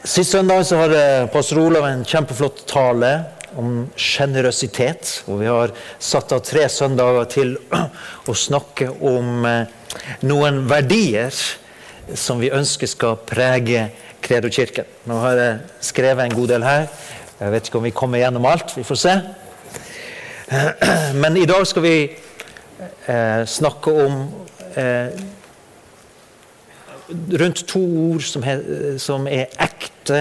Sist søndag så har pastor Olav en kjempeflott tale om sjenerøsitet. Og vi har satt av tre søndager til å snakke om eh, noen verdier som vi ønsker skal prege Kredo-kirken. Nå har jeg skrevet en god del her. Jeg vet ikke om vi kommer gjennom alt. Vi får se. Men i dag skal vi eh, snakke om eh, rundt to ord som, he, som er ekte.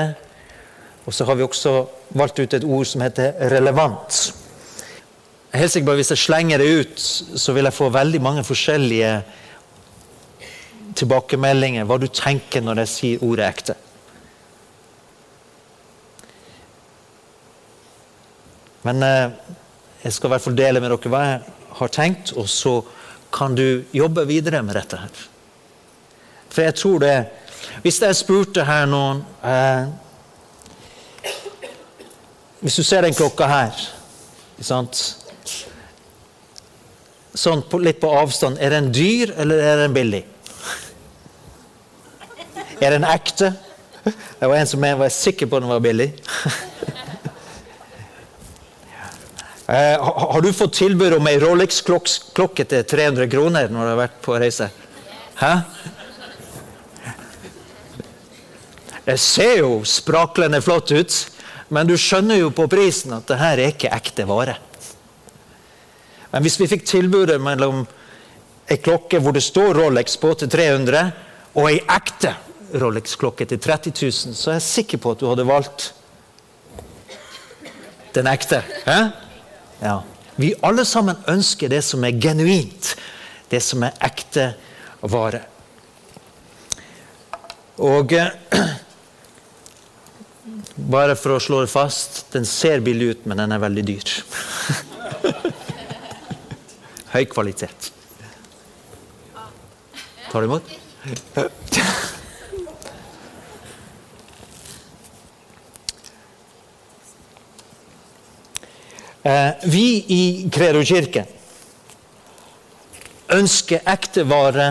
Og så har vi også valgt ut et ord som heter relevant. Jeg er helt sikker på at Hvis jeg slenger det ut, så vil jeg få veldig mange forskjellige tilbakemeldinger. Hva du tenker når jeg sier ordet ekte. Men eh, jeg skal i hvert fall dele med dere hva jeg har tenkt, og så kan du jobbe videre med dette. her. For jeg tror det Hvis jeg spurte her noen eh, Hvis du ser den klokka her? Sånn på, litt på avstand. Er den dyr, eller er den billig? Er den ekte? Det var en som var sikker på den var billig. Eh, har du fått tilbud om ei Rolex-klokke til 300 kroner når du har vært på reise? Hæ? Det ser jo spraklende flott ut, men du skjønner jo på prisen at det her er ikke ekte vare. Men hvis vi fikk tilbudet mellom ei klokke hvor det står Rolex på til 300, og ei ekte Rolex-klokke til 30 000, så er jeg sikker på at du hadde valgt den ekte. Ja. Vi alle sammen ønsker det som er genuint, det som er ekte vare. Og eh, bare for å slå det fast den ser billig ut, men den er veldig dyr. Høy kvalitet. Tar du imot? Eh, vi i Kredo kirke ønsker ekte vare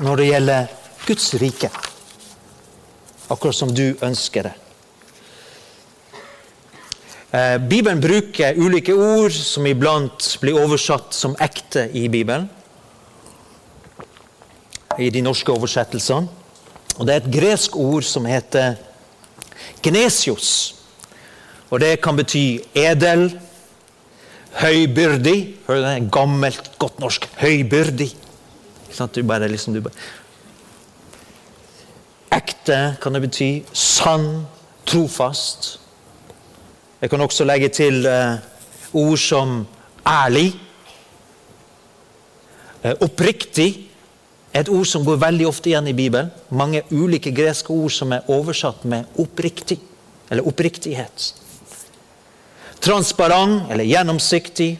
når det gjelder Guds rike. Akkurat som du ønsker det. Eh, Bibelen bruker ulike ord som iblant blir oversatt som ekte i Bibelen. I de norske oversettelsene. Og Det er et gresk ord som heter gnesios. Og Det kan bety edel, Høybyrdig. Hører du det? Gammelt, godt norsk. Høybyrdig. Du bare, liksom, du bare. Ekte kan det bety. Sann, trofast. Jeg kan også legge til uh, ord som ærlig. Uh, oppriktig. Et ord som går veldig ofte igjen i Bibelen. Mange ulike greske ord som er oversatt med oppriktig, eller oppriktighet. Transparent eller gjennomsiktig.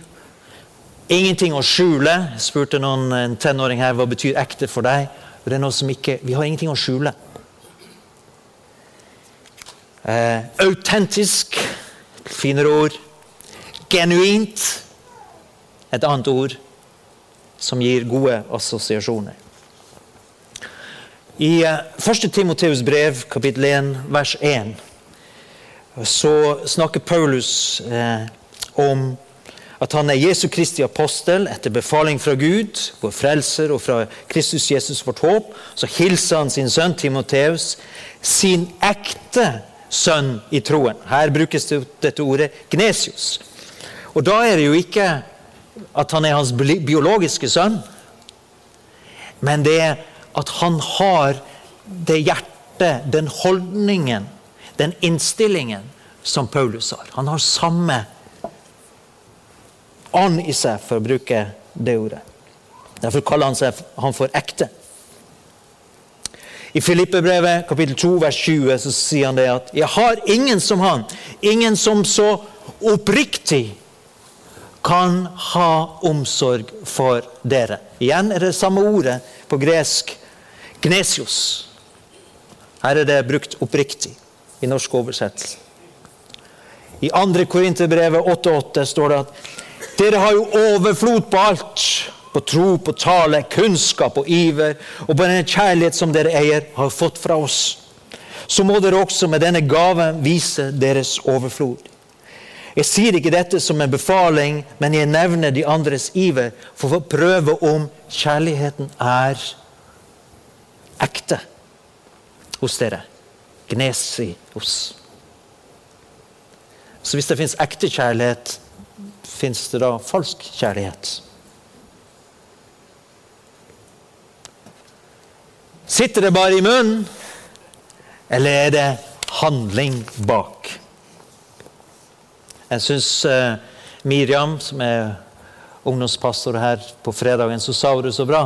Ingenting å skjule. Jeg spurte noen, en tenåring her hva betyr ekte for deg. Det er noe som ikke, Vi har ingenting å skjule. Eh, autentisk. Finere ord. Genuint. Et annet ord som gir gode assosiasjoner. I eh, 1. Timoteus brev, kapittel 1, vers 1 så snakker Paulus eh, om at han er Jesu Kristi apostel etter befaling fra Gud, vår frelser, og fra Kristus Jesus vårt håp. Så hilser han sin sønn Timoteus, sin ekte sønn i troen. Her brukes det, dette ordet gnesius. Og da er det jo ikke at han er hans biologiske sønn, men det er at han har det hjertet, den holdningen, den innstillingen som Paulus har. Han har samme ånd i seg, for å bruke det ordet. Derfor kaller han seg han for ekte. I Filippebrevet kapittel 2 vers 20 så sier han det at 'Jeg har ingen som han, ingen som så oppriktig kan ha omsorg for dere'. Igjen er det samme ordet på gresk gnesios. Her er det brukt oppriktig i norsk oversettelse. I 2. Korinterbrevet 8,8 står det at dere har jo overflod på alt. På tro, på tale, kunnskap og iver, og på den kjærlighet som dere eier, har fått fra oss. så må dere også med denne gaven vise deres overflod. Jeg sier ikke dette som en befaling, men jeg nevner de andres iver for å prøve om kjærligheten er ekte hos dere. Gnesi hos. Så hvis det fins ekte kjærlighet, fins det da falsk kjærlighet? Sitter det bare i munnen, eller er det handling bak? Jeg syns uh, Miriam, som er ungdomspastor her på fredagen, så sa hun det så bra.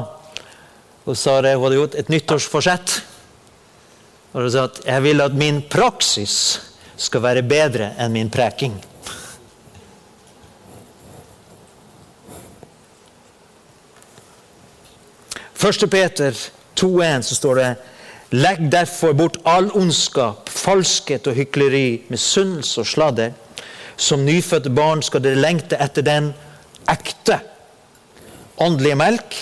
Hun sa det, hun hadde gjort et nyttårsforsett. Og hun sa at 'jeg vil at min praksis skal være bedre enn min preking'. Første Peter 2,1 så står det Legg derfor bort all ondskap, falskhet og hykleri, misunnelse og sladder som nyfødte barn skal dere lengte etter den ekte åndelige melk,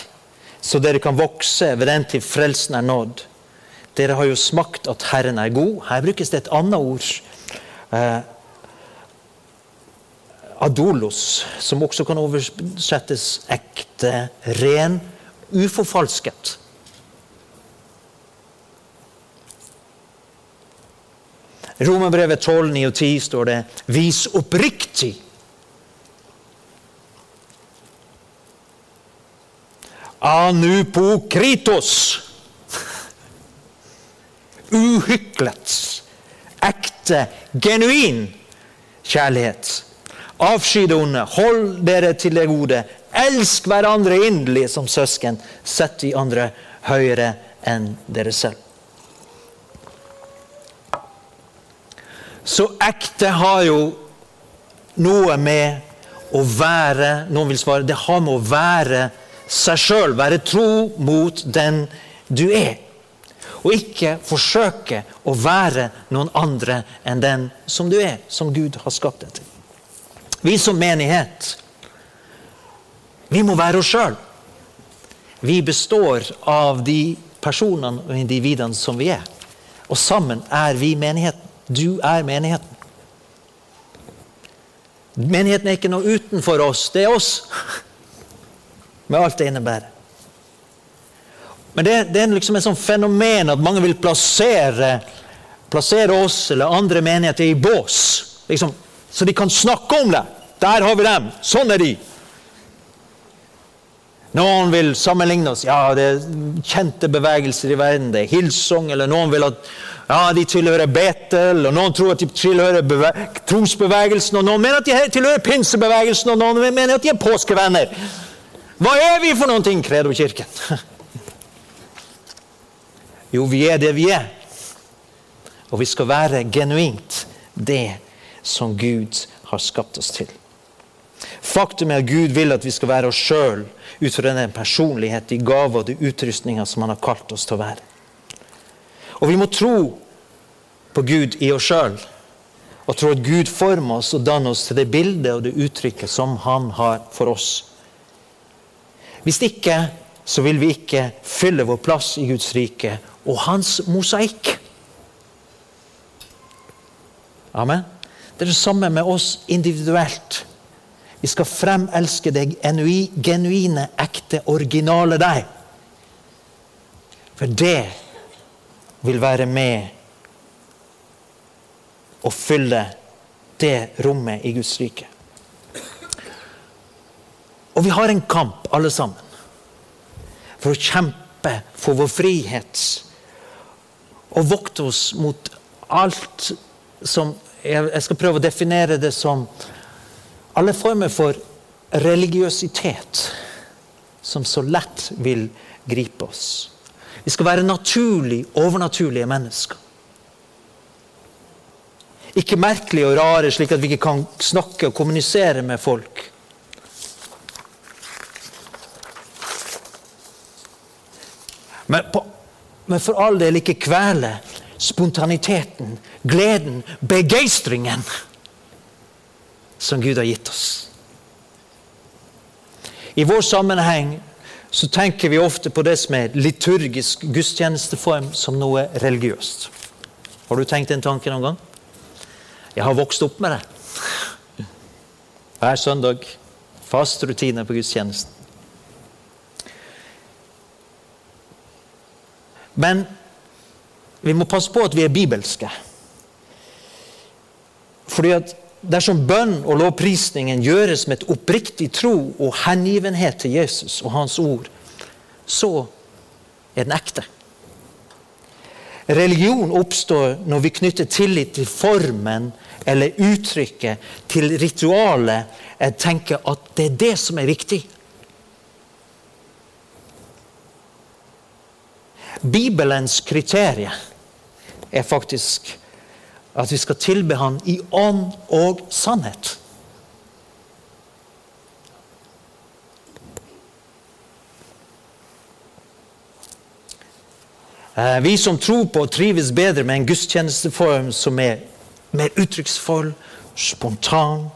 så dere kan vokse ved den til frelsen er nådd. Dere har jo smakt at Herren er god. Her brukes det et annet ord. Eh, adolos, som også kan oversettes ekte, ren, uforfalsket. Romerbrevet 12, 9 og 10 står det 'vis oppriktig'. Anupokritos. Uhyklet. Ekte, genuin kjærlighet. Avsky det onde. Hold dere til det gode. Elsk hverandre inderlig som søsken. Sett de andre høyere enn dere selv. Så ekte har jo noe med å være Noen vil svare det har med å være seg sjøl, være tro mot den du er. Og ikke forsøke å være noen andre enn den som du er, som Gud har skapt deg til. Vi som menighet, vi må være oss sjøl. Vi består av de personene og individene som vi er. Og sammen er vi menigheten. Du er menigheten. Menigheten er ikke noe utenfor oss, det er oss. Med alt det innebærer. Men det, det er liksom et sånt fenomen at mange vil plassere, plassere oss eller andre menigheter i bås. Liksom, så de kan snakke om det. Der har vi dem. Sånn er de. Noen vil sammenligne oss. Ja, det er kjente bevegelser i verden. Det er Hillsong. Eller noen vil at ja, de tilhører Betel, og noen tror at de tilhører trosbevegelsen, og noen mener at de tilhører pinsebevegelsen, og noen mener at de er påskevenner. Hva er vi for noen ting, Kredo-kirken? Jo, vi er det vi er. Og vi skal være genuint det som Gud har skapt oss til. Faktum er at Gud vil at vi skal være oss sjøl ut fra den personlighet, de gaver og de utrustninger som Han har kalt oss til å være. Og vi må tro på Gud i oss sjøl. Og tro at Gud former oss og danner oss til det bildet og det uttrykket som Han har for oss. Hvis ikke så vil vi ikke fylle vår plass i Guds rike og hans mosaikk. Amen. Det er det samme med oss individuelt. Vi skal fremelske det genuine, ekte, originale deg. For det vil være med å fylle det rommet i Guds rike. Og vi har en kamp, alle sammen, for å kjempe for vår frihet. Og vokte oss mot alt som Jeg skal prøve å definere det som alle former for religiøsitet som så lett vil gripe oss. Vi skal være naturlig, overnaturlige mennesker. Ikke merkelige og rare, slik at vi ikke kan snakke og kommunisere med folk. Men, på, men for all del ikke kvele spontaniteten, gleden, begeistringen som Gud har gitt oss. I vår sammenheng så tenker vi ofte på det som er liturgisk gudstjenesteform, som noe religiøst. Har du tenkt den tanken noen gang? Jeg har vokst opp med det. Hver søndag. Fast rutine på gudstjenesten. Men vi må passe på at vi er bibelske. Fordi at Dersom bønn og lovprisningen gjøres med et oppriktig tro og hengivenhet til Jesus og Hans ord, så er den ekte. Religion oppstår når vi knytter tillit til formen eller uttrykket, til ritualet. Jeg tenker at det er det som er viktig. Bibelens kriterier er faktisk at vi skal tilbe Han i ånd og sannhet. Eh, vi som tror på og trives bedre med en gudstjenesteform som er mer uttrykksfull, spontan,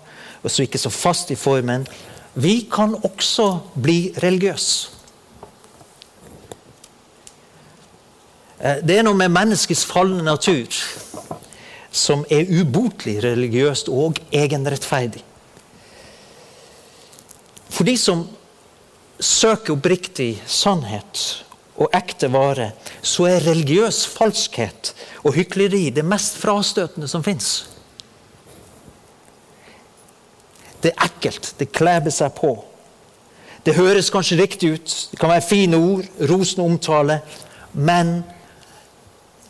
og så ikke så fast i formen, vi kan også bli religiøse. Eh, det er noe med menneskets falne natur som er ubotelig religiøst og egenrettferdig. For de som søker oppriktig sannhet og ekte vare, så er religiøs falskhet og hykleri det mest frastøtende som fins. Det er ekkelt. Det kleber seg på. Det høres kanskje riktig ut. Det kan være fine ord, rosende omtale. Men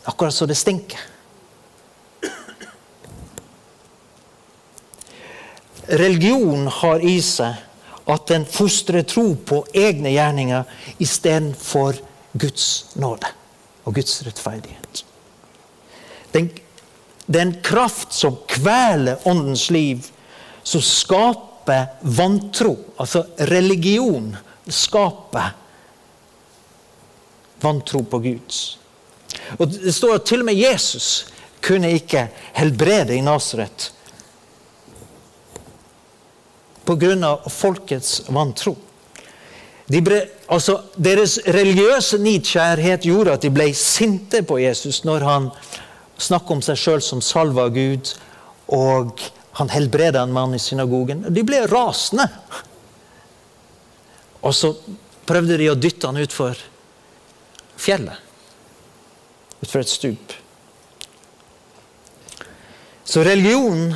akkurat så det stinker. Religion har i seg at den fostrer tro på egne gjerninger istedenfor Guds nåde og Guds rettferdighet. Den, den kraft som kveler åndens liv, som skaper vantro. Altså religion skaper vantro på Gud. Og Det står at til og med Jesus kunne ikke helbrede i Nasaret pga. folkets vantro. De ble, altså, deres religiøse nidkjærhet gjorde at de ble sinte på Jesus når han snakket om seg sjøl som salva Gud, og han helbreda en mann i synagogen. De ble rasende. Og så prøvde de å dytte han utfor fjellet. Utfor et stup. Så religionen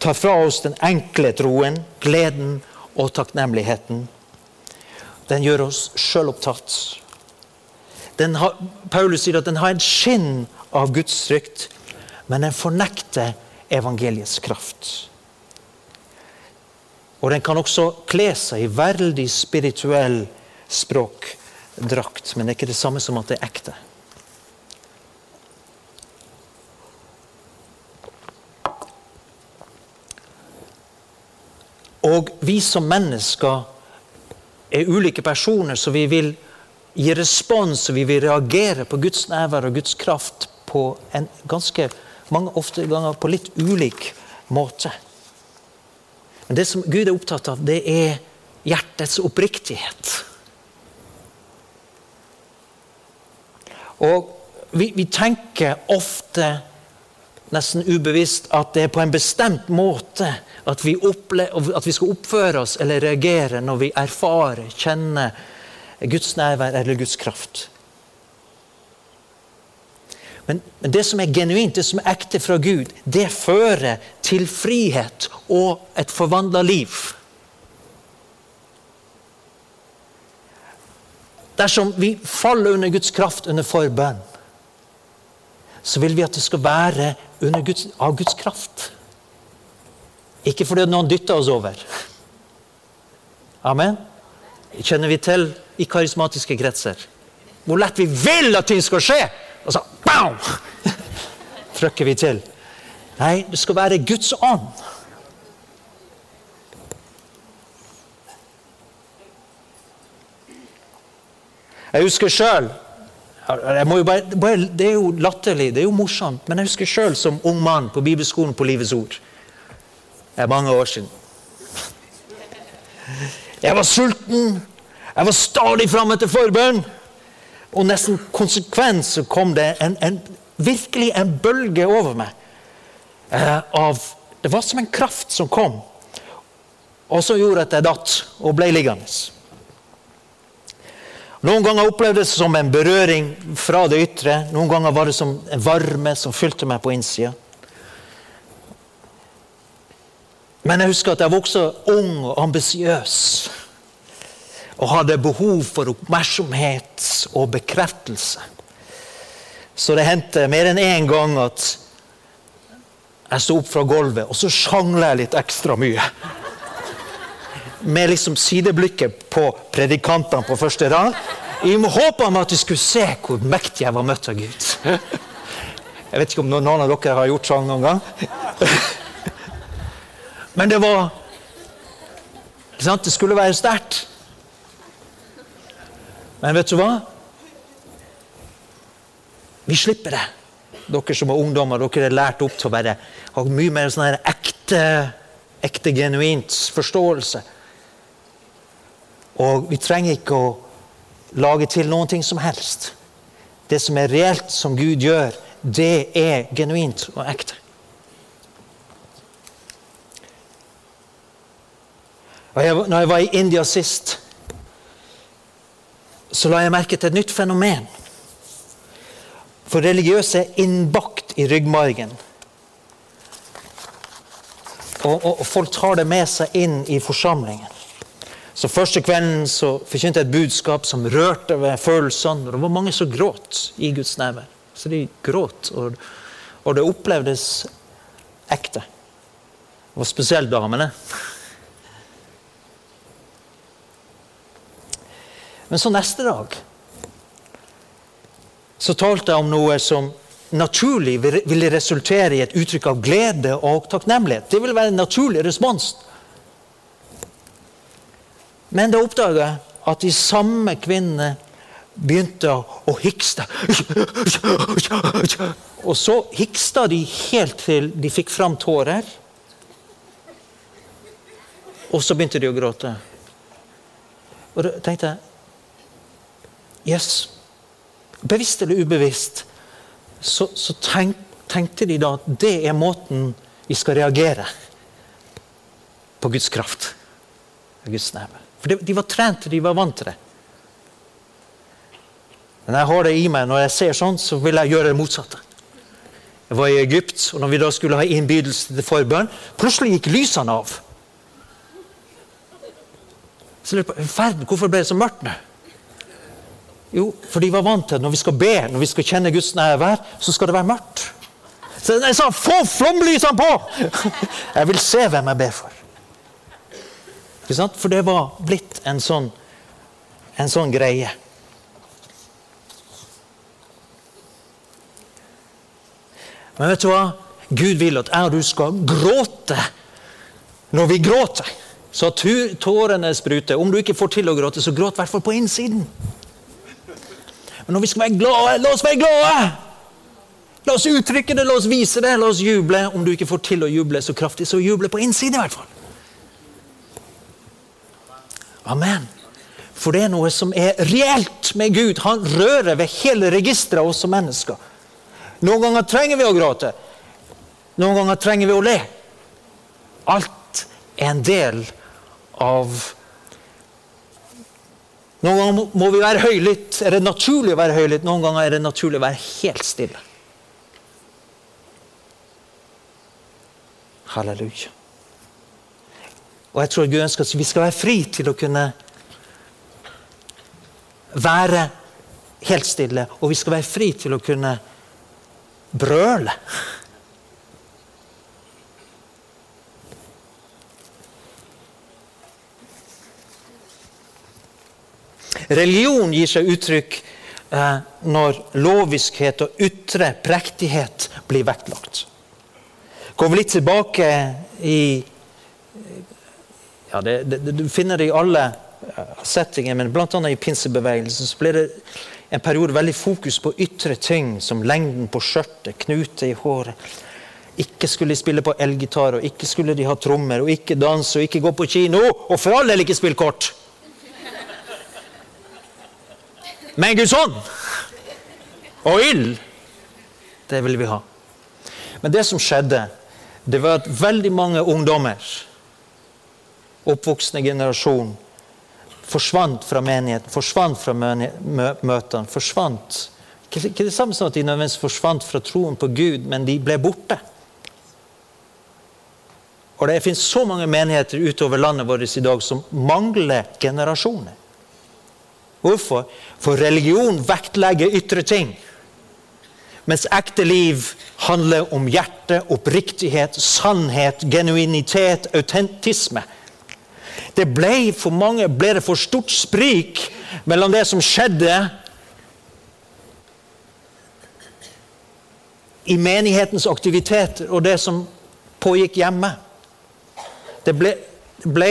tar fra oss den enkle troen, gleden og takknemligheten. Den gjør oss sjølopptatt. Paulus sier at den har en skinn av Guds frykt, men den fornekter evangeliets kraft. Og den kan også kle seg i veldig spirituell språkdrakt, men det er ikke det samme som at det er ekte. Og vi som mennesker er ulike personer, så vi vil gi respons og vi vil reagere på Guds nærvær og Guds kraft på en ganske mange ofte ganger på litt ulik måte. Men det som Gud er opptatt av, det er hjertets oppriktighet. Og vi, vi tenker ofte nesten ubevisst at det er på en bestemt måte at vi, at vi, skal oppføre oss eller reagere når vi erfarer, kjenner Guds nærvær eller Guds kraft. Men, men det som er genuint, det som er ekte fra Gud, det fører til frihet og et forvandla liv. Dersom vi faller under Guds kraft under forbønn, så vil vi at det skal være Guds, av Guds kraft. Ikke fordi noen dytter oss over. Amen. Kjenner vi til i karismatiske kretser. Hvor lett vi vil at ting skal skje! Og så bam! trykker vi til. Nei, det skal være Guds ånd. Jeg husker sjøl det er jo latterlig, det er jo morsomt, men jeg husker sjøl som ung mann på bibelskolen på Livets Ord. Det er mange år siden. Jeg var sulten. Jeg var stadig framme til forbønn. Og nesten konsekvent så kom det en, en virkelig en bølge over meg. Eh, av, det var som en kraft som kom, og som gjorde at jeg datt og ble liggende. Noen ganger opplevde det som en berøring fra det ytre. Noen ganger var det som en varme som fylte meg på innsida. Men jeg husker at jeg var også ung og ambisiøs. Og hadde behov for oppmerksomhet og bekreftelse. Så det hendte mer enn én gang at jeg sto opp fra gulvet, og så sjangla jeg litt ekstra mye. Med liksom sideblikket på predikantene på første rad. I håp om at de skulle se hvor mektig jeg var møtt av Gud. Jeg vet ikke om noen av dere har gjort sånn noen gang. Men det var? Det skulle være sterkt. Men vet du hva? Vi slipper det. Dere som er ungdommer, dere er lært opp til å være, ha mye mer sånn ekte, ekte, genuint forståelse. Og vi trenger ikke å lage til noen ting som helst. Det som er reelt, som Gud gjør, det er genuint og ekte. Og jeg, når jeg var i India sist, så la jeg merke til et nytt fenomen. For religiøse er innbakt i ryggmargen. Og, og, og, folk tar det med seg inn i forsamlingen. Så Første kvelden så forkynte jeg et budskap som rørte ved følelsene. Og det var mange som gråt i Guds nærvær. Så de gråt, og, og det opplevdes ekte. Det var spesielt damene. Men så neste dag så talte jeg om noe som naturlig ville resultere i et uttrykk av glede og takknemlighet. Det ville være en naturlig respons. Men da oppdaga jeg at de samme kvinnene begynte å hikste. Og så hiksta de helt til de fikk fram tårer. Og så begynte de å gråte. Og da tenkte jeg Yes. Bevisst eller ubevisst så, så tenk, tenkte de da at det er måten vi skal reagere på Guds kraft. Guds nærvær. For de, var trent, de var vant til det. Men jeg har det i meg. Når jeg ser sånn, så vil jeg gjøre det motsatte. Jeg var i Egypt, og når vi da skulle ha innbydelse til forbønn, plutselig gikk lysene av. Så lurer jeg på, Hvorfor ble det så mørkt nå? Jo, for de var vant til at når vi skal be, når vi skal kjenne Guds nærvær, så skal det være mørkt. Så jeg sa 'få flomlysene på'! Jeg vil se hvem jeg ber for. For det var blitt en sånn, en sånn greie. Men vet du hva? Gud vil at jeg og du skal gråte når vi gråter. Så tårene spruter. Om du ikke får til å gråte, så gråt i hvert fall på innsiden. Men når vi skal være glade, la oss være glade! La oss uttrykke det, la oss vise det, la oss juble. Om du ikke får til å juble så kraftig, så juble på innsiden i hvert fall. Amen. For det er noe som er reelt med Gud. Han rører ved hele registeret av oss som mennesker. Noen ganger trenger vi å gråte. Noen ganger trenger vi å le. Alt er en del av noen ganger må vi være høylytt. Er det naturlig å være høylytt? Noen ganger er det naturlig å være helt stille. Halleluja. Og jeg tror Gud ønsker at vi skal være fri til å kunne være helt stille, og vi skal være fri til å kunne brøle. Religion gir seg uttrykk eh, når loviskhet og ytre prektighet blir vektlagt. Går vi litt tilbake i ja, det, det, Du finner det i alle eh, settinger, men bl.a. i pinsebevegelsen så ble det en periode veldig fokus på ytre ting, som lengden på skjørtet, knute i håret. Ikke skulle de spille på elgitar, og ikke skulle de ha trommer, og ikke danse, og ikke gå på kino, og for all del ikke spille kort! Men Guds ånd og ild Det vil vi ha. Men det som skjedde, det var at veldig mange ungdommer, oppvoksende generasjon, forsvant fra menigheten, forsvant fra møtene. forsvant. Ikke det samme som at de nødvendigvis forsvant fra troen på Gud, men de ble borte. Og Det finnes så mange menigheter utover landet vårt i dag som mangler generasjoner. Hvorfor? For religion vektlegger ytre ting. Mens ekte liv handler om hjerte, oppriktighet, sannhet, genuinitet, autentisme. Det ble For mange ble det for stort sprik mellom det som skjedde i menighetens aktiviteter, og det som pågikk hjemme. Det ble, ble,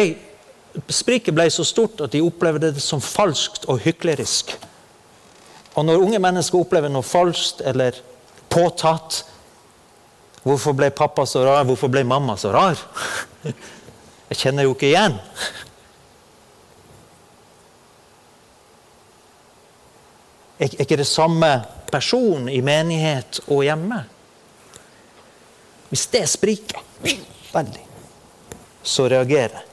spriket ble så stort at de opplevde det som falskt og hyklerisk. Og når unge mennesker opplever noe falskt eller påtatt Hvorfor ble pappa så rar? Hvorfor ble mamma så rar? Jeg kjenner jo ikke igjen. Er ikke det samme person i menighet og hjemme? Hvis det spriker veldig, så reagerer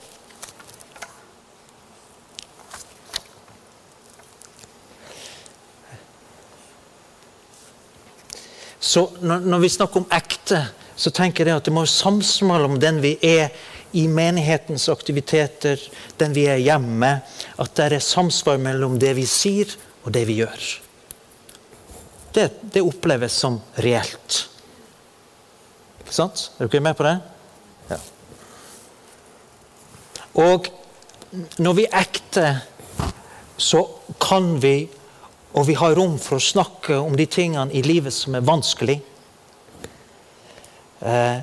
Så når, vi snakker om ekte, så tenker jeg at det må samsvare om den vi er i menighetens aktiviteter, den vi er hjemme. At det er samsvar mellom det vi sier, og det vi gjør. Det, det oppleves som reelt. Ikke Sant? Er dere med på det? Ja. Og når vi er ekte, så kan vi og vi har rom for å snakke om de tingene i livet som er vanskelig. Eh,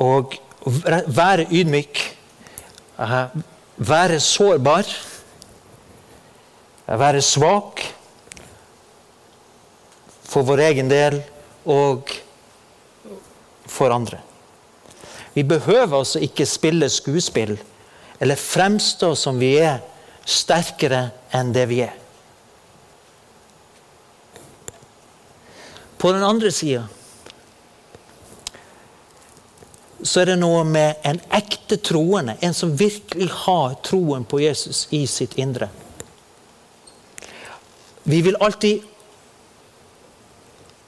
og være ydmyk, være sårbar, være svak for vår egen del og for andre. Vi behøver altså ikke spille skuespill eller fremstå som vi er sterkere enn det vi er. På den andre sida så er det noe med en ekte troende, en som virkelig har troen på Jesus i sitt indre. Vi vil alltid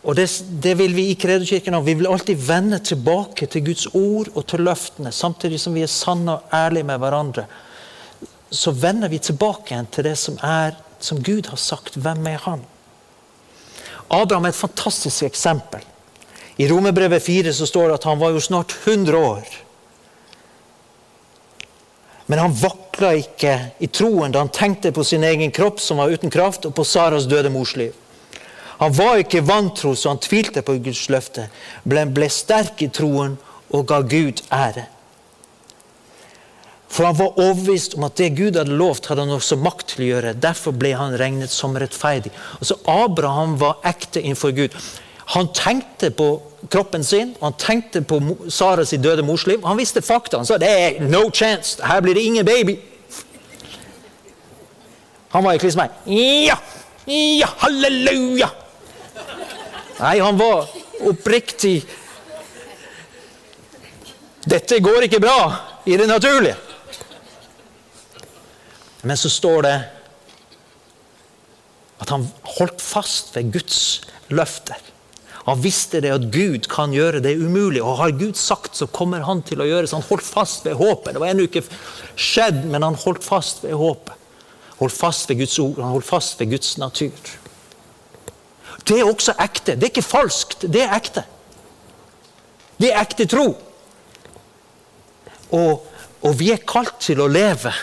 og det, det, vil vi i Kredokirken òg. Vi vil alltid vende tilbake til Guds ord og til løftene, samtidig som vi er sanne og ærlige med hverandre så vender vi tilbake igjen til det som er som Gud har sagt. Hvem er han? Abraham er et fantastisk eksempel. I Romerbrevet 4 så står det at han var jo snart 100 år. Men han vakla ikke i troen da han tenkte på sin egen kropp som var uten kraft, og på Saras døde mors liv. Han var ikke vantro, så han tvilte på Guds løfte, men ble sterk i troen og ga Gud ære. For han var overbevist om at det Gud hadde lovt, hadde han også makt til å gjøre. Derfor ble han regnet som rettferdig. Altså Abraham var ekte innenfor Gud. Han tenkte på kroppen sin, han tenkte på Saras døde mors liv. Han visste fakta. Han sa det er no chance, her blir det ingen baby. Han var i som meg. Ja! Ja, halleluja! Nei, han var oppriktig Dette går ikke bra i det naturlige. Men så står det at han holdt fast ved Guds løfter. Han visste det at Gud kan gjøre det umulig, og har Gud sagt, så kommer han til å gjøre så Han holdt fast ved håpet. Det var ennå ikke skjedd, men han holdt fast ved håpet. Holdt fast ved Guds ord, han holdt fast ved Guds natur. Det er også ekte. Det er ikke falskt, det er ekte. Det er ekte tro. Og, og vi er kalt til å leve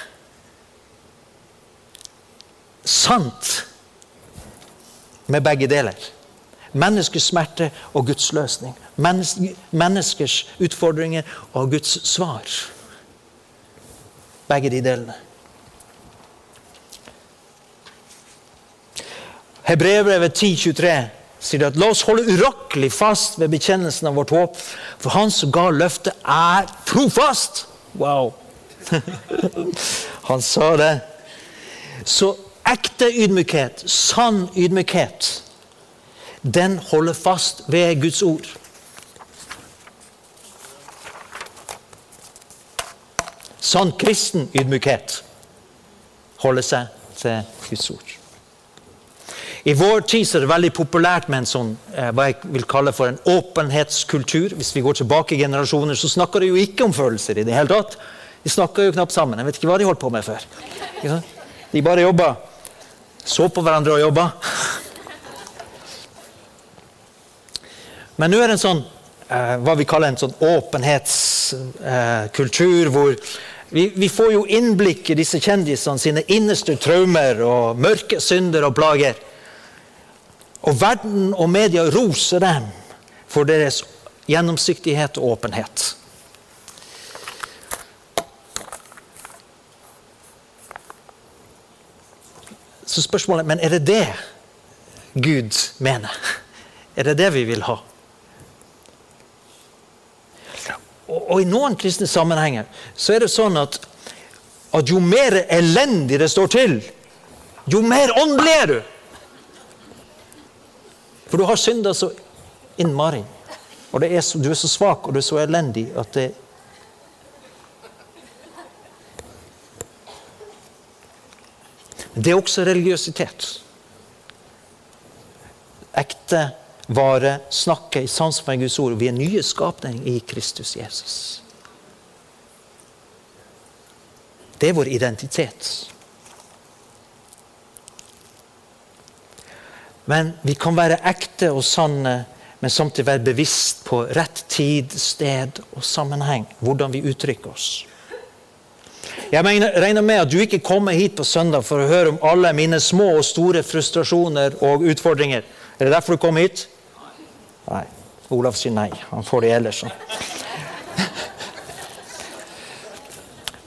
sant med begge deler. Menneskers smerte og Guds løsning. Menneskers utfordringer og Guds svar. Begge de delene. Hebreerbrevet 10,23 sier at la oss holde urokkelig fast ved bekjennelsen av vårt håp, for han som ga løftet, er trofast! Wow! han sa det. Så ekte ydmykhet, sann ydmykhet, den holder fast ved Guds ord. Sånn kristen ydmykhet holder seg til Guds ord. I vår tid er det veldig populært med en sånn, eh, hva jeg vil kalle for en åpenhetskultur. Hvis vi går tilbake i generasjoner, så snakker de jo ikke om følelser i det hele tatt. De snakker jo knapt sammen. Jeg vet ikke hva de holdt på med før. De bare jobba. Så på hverandre og jobba. Men nå er det en sånn eh, hva vi kaller en sånn åpenhetskultur, eh, hvor vi, vi, får jo innblikk i disse kjendisene sine innerste traumer og mørke synder og plager. Og verden og media roser dem for deres gjennomsiktighet og åpenhet. Så spørsmålet men er det det Gud mener? Er det det vi vil ha? Og, og I noen kristne sammenhenger så er det sånn at, at jo mer elendig det står til, jo mer åndelig er du. For du har synda så innmari. Og er så, du er så svak og du er så elendig at det Det er også religiøsitet. Ekte vare snakke i sans med Guds ord. Vi er nye skapninger i Kristus Jesus. Det er vår identitet. Men vi kan være ekte og sanne, men samtidig være bevisst på rett tid, sted og sammenheng. Hvordan vi uttrykker oss. Jeg regner med at du ikke kommer hit på søndag for å høre om alle mine små og store frustrasjoner og utfordringer. Er det derfor du kom hit? Nei. Olav sier nei. Han får det ellers.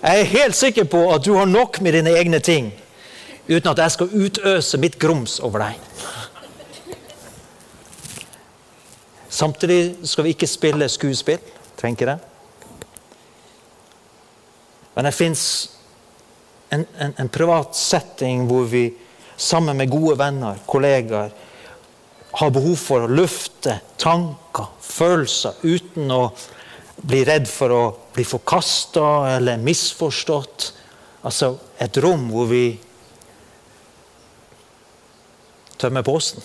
Jeg er helt sikker på at du har nok med dine egne ting uten at jeg skal utøse mitt grums over deg. Samtidig skal vi ikke spille skuespill. Ikke det. Men det fins en, en, en, privat setting hvor vi sammen med gode venner, kollegaer, har behov for å lufte tanker, følelser, uten å bli redd for å bli forkasta eller misforstått. Altså et rom hvor vi tømmer posen.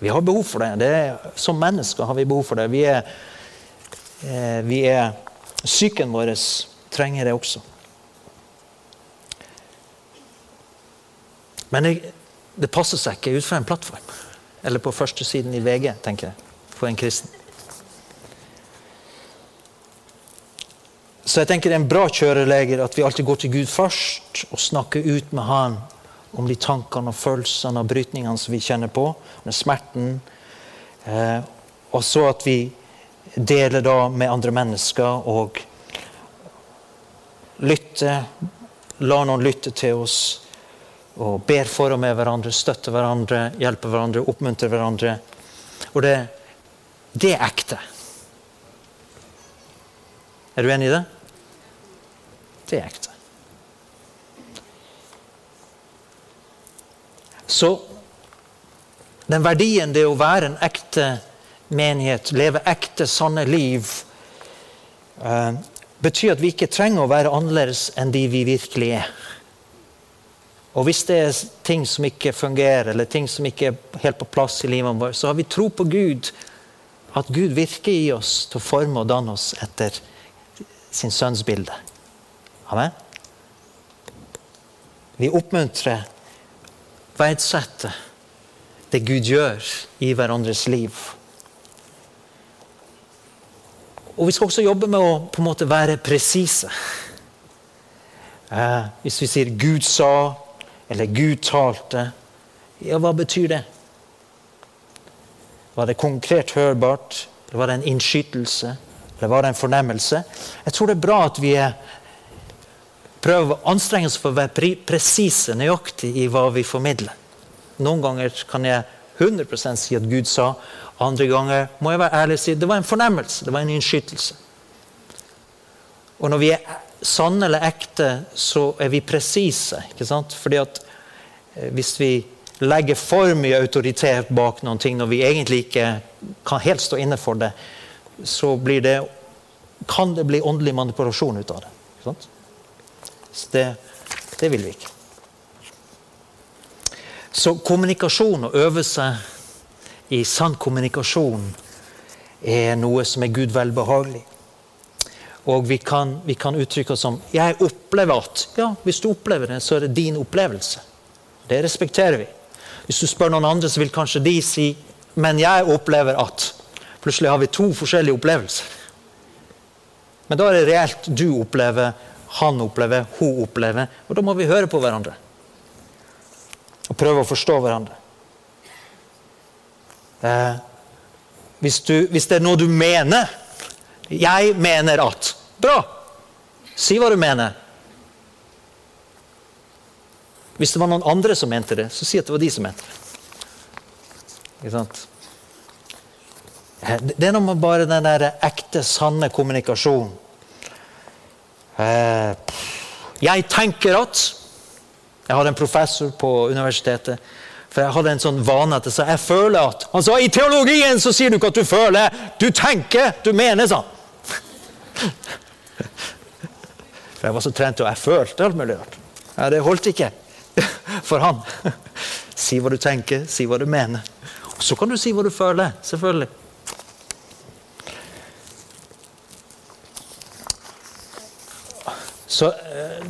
Vi har behov for det. det som mennesker har vi behov for det. Vi er, eh, vi er Psyken vår trenger det også. Men det passer seg ikke ut fra en plattform. Eller på førstesiden i VG, tenker jeg. For en kristen. Så jeg tenker det er en bra kjøreleger at vi alltid går til Gud først og snakker ut med Han om de tankene og følelsene og brytningene som vi kjenner på, med smerten. Eh, og så at vi deler da med andre mennesker og lytter. La noen lytte til oss og ber for og med hverandre, støtter hverandre, hjelper hverandre, oppmuntrer hverandre. Og det, det er ekte. Er du enig i det? Det er ekte. Så den verdien det å være en ekte menighet, leve ekte, sanne liv, uh, betyr at vi ikke trenger å være annerledes enn de vi virkelig er. Og hvis det er ting som ikke fungerer, eller ting som ikke er helt på plass i livet vårt, så har vi tro på Gud. At Gud virker i oss til å forme og danne oss etter sin sønns bilde. Amen. Vi oppmuntrer verdsetter det Gud gjør i hverandres liv. Og vi skal også jobbe med å på en måte være presise. Eh, hvis vi sier 'Gud sa' eller 'Gud talte', ja, hva betyr det? Var det konkret hørbart? Eller var det en innskytelse? Eller var det en fornemmelse? Jeg tror det er bra at vi er prøve å anstrenge oss for å være presise, nøyaktig i hva vi formidler. Noen ganger kan jeg 100 si at Gud sa. Andre ganger må jeg være ærlig og si det var en fornemmelse, det var en innskytelse. Og når vi er sanne eller ekte, så er vi presise. ikke sant? Fordi at eh, hvis vi legger for mye autoritet bak noen ting når vi egentlig ikke kan helt stå inne for det, så det, kan det bli åndelig manipulasjon ut av det. Ikke sant? Så det, det vil vi ikke. Så kommunikasjon, å øve seg i sann kommunikasjon, er noe som er Gud velbehagelig. Og vi kan, vi kan uttrykke oss som 'jeg opplever at'. Ja, hvis du opplever det, så er det din opplevelse. Det respekterer vi. Hvis du spør noen andre, så vil kanskje de si 'men jeg opplever at'. Plutselig har vi to forskjellige opplevelser. Men da er det reelt du opplever, han opplever, hun opplever. Og da må vi høre på hverandre. Og prøve å forstå hverandre. Eh, hvis, du, hvis det er noe du mener Jeg mener at Bra! Si hva du mener. Hvis det var noen andre som mente det, så si at det var de som mente det. Ikke sant? Eh, det er noe med bare den der ekte, sanne kommunikasjonen. Eh, jeg tenker at Jeg hadde en professor på universitetet. For jeg hadde en sånn vane at jeg sa jeg føler at Han sa i teologien så sier du ikke at du føler, du tenker, du mener sånn. For jeg var så trent, og jeg følte alt mulig rart. Ja, det holdt ikke for han. Si hva du tenker, si hva du mener. Og så kan du si hva du føler. Selvfølgelig. Så eh,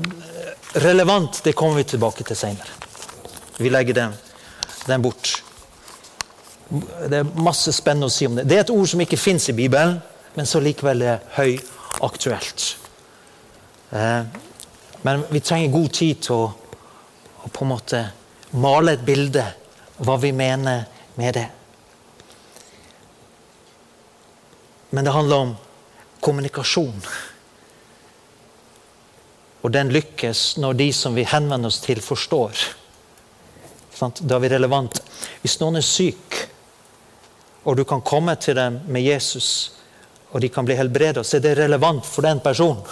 relevant, det kommer vi tilbake til seinere. Vi legger den, den, bort. Det er masse spennende å si om det. Det er et ord som ikke fins i Bibelen, men så likevel er høyaktuelt. Eh, men vi trenger god tid til å, å på en måte male et bilde hva vi mener med det. Men det handler om kommunikasjon. Og den lykkes når de som vi henvender oss til, forstår. Da er vi relevant. Hvis noen er syk, og du kan komme til dem med Jesus, og de kan bli helbreda, så er det relevant for den personen.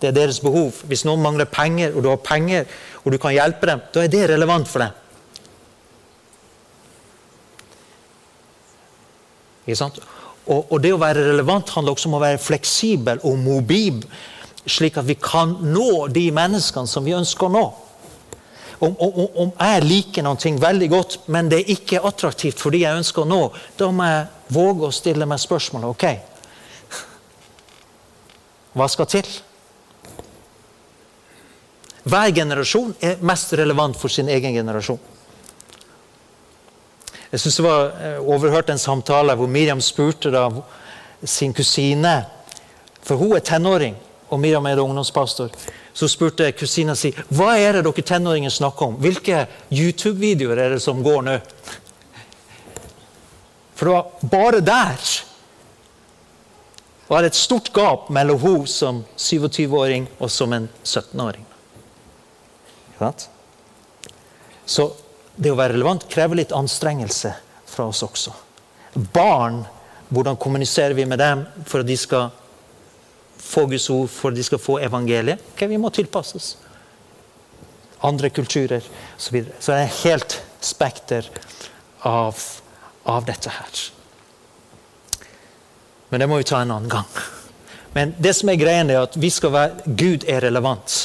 Det er deres behov. Hvis noen mangler penger, og du har penger, og du kan hjelpe dem, da er det relevant for dem. Og, og det å være relevant handler også om å være fleksibel og mobil slik at vi kan nå de menneskene som vi ønsker å nå. Om, om, om jeg liker noe veldig godt, men det er ikke attraktivt for de jeg ønsker å nå, da må jeg våge å stille meg spørsmålet ok, hva skal til? Hver generasjon er mest relevant for sin egen generasjon. Jeg synes det var eh, overhørt en samtale hvor Miriam spurte da sin kusine For hun er tenåring og Miriam er ungdomspastor, så spurte kusina si hva er det dere tenåringer snakker om. Hvilke YouTube-videoer er det som går nå? For det var bare der var det et stort gap mellom hun som 27-åring og som en 17-åring. Så det å være relevant krever litt anstrengelse fra oss også. Barn, hvordan kommuniserer vi med dem for at de skal få Guds ord for at de skal få evangeliet. Okay, vi må tilpasses. Andre kulturer osv. Så, så det er helt spekter av, av dette her. Men det må vi ta en annen gang. Men det som er greien er at vi skal være, Gud er relevant.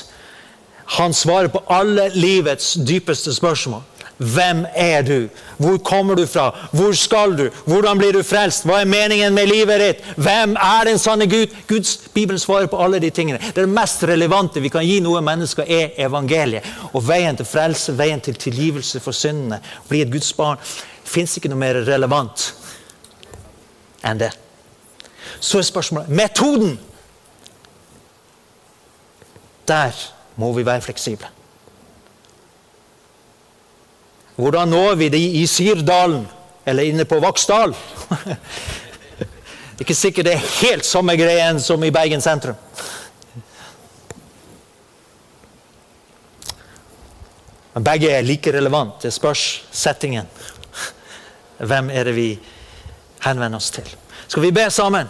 Han svarer på alle livets dypeste spørsmål. Hvem er du? Hvor kommer du fra? Hvor skal du? Hvordan blir du frelst? Hva er meningen med livet ditt? Hvem er den sanne Gud? Guds Bibelen svarer på alle de tingene. Det mest relevante vi kan gi noen mennesker, er evangeliet. Og veien til frelse, veien til tilgivelse for syndene, bli et Guds barn, fins ikke noe mer relevant enn det. Så er spørsmålet metoden. Der må vi være fleksible. Hvordan når vi de i Sirdalen eller inne på Vaksdal? Det er ikke sikkert det er helt samme greien som i Bergen sentrum. Men begge er like relevant. Det spørs settingen. Hvem er det vi henvender oss til? Skal vi be sammen?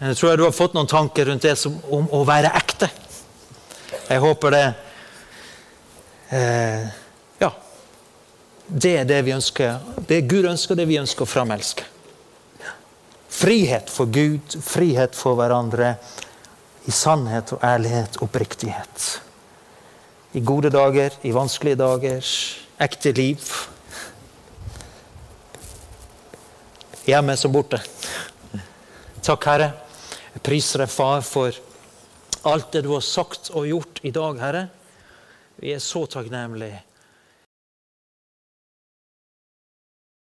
Jeg tror du har fått noen tanker rundt det som, om å være ekte. Jeg håper det. Eh, Det er det vi ønsker. Det Gud ønsker, det vi ønsker å framelske. Frihet for Gud, frihet for hverandre. I sannhet og ærlighet, oppriktighet. I gode dager, i vanskelige dager, ekte liv. Hjemme som borte. Takk, Herre. Jeg priser deg, Far, for alt det du har sagt og gjort i dag, Herre. Vi er så takknemlige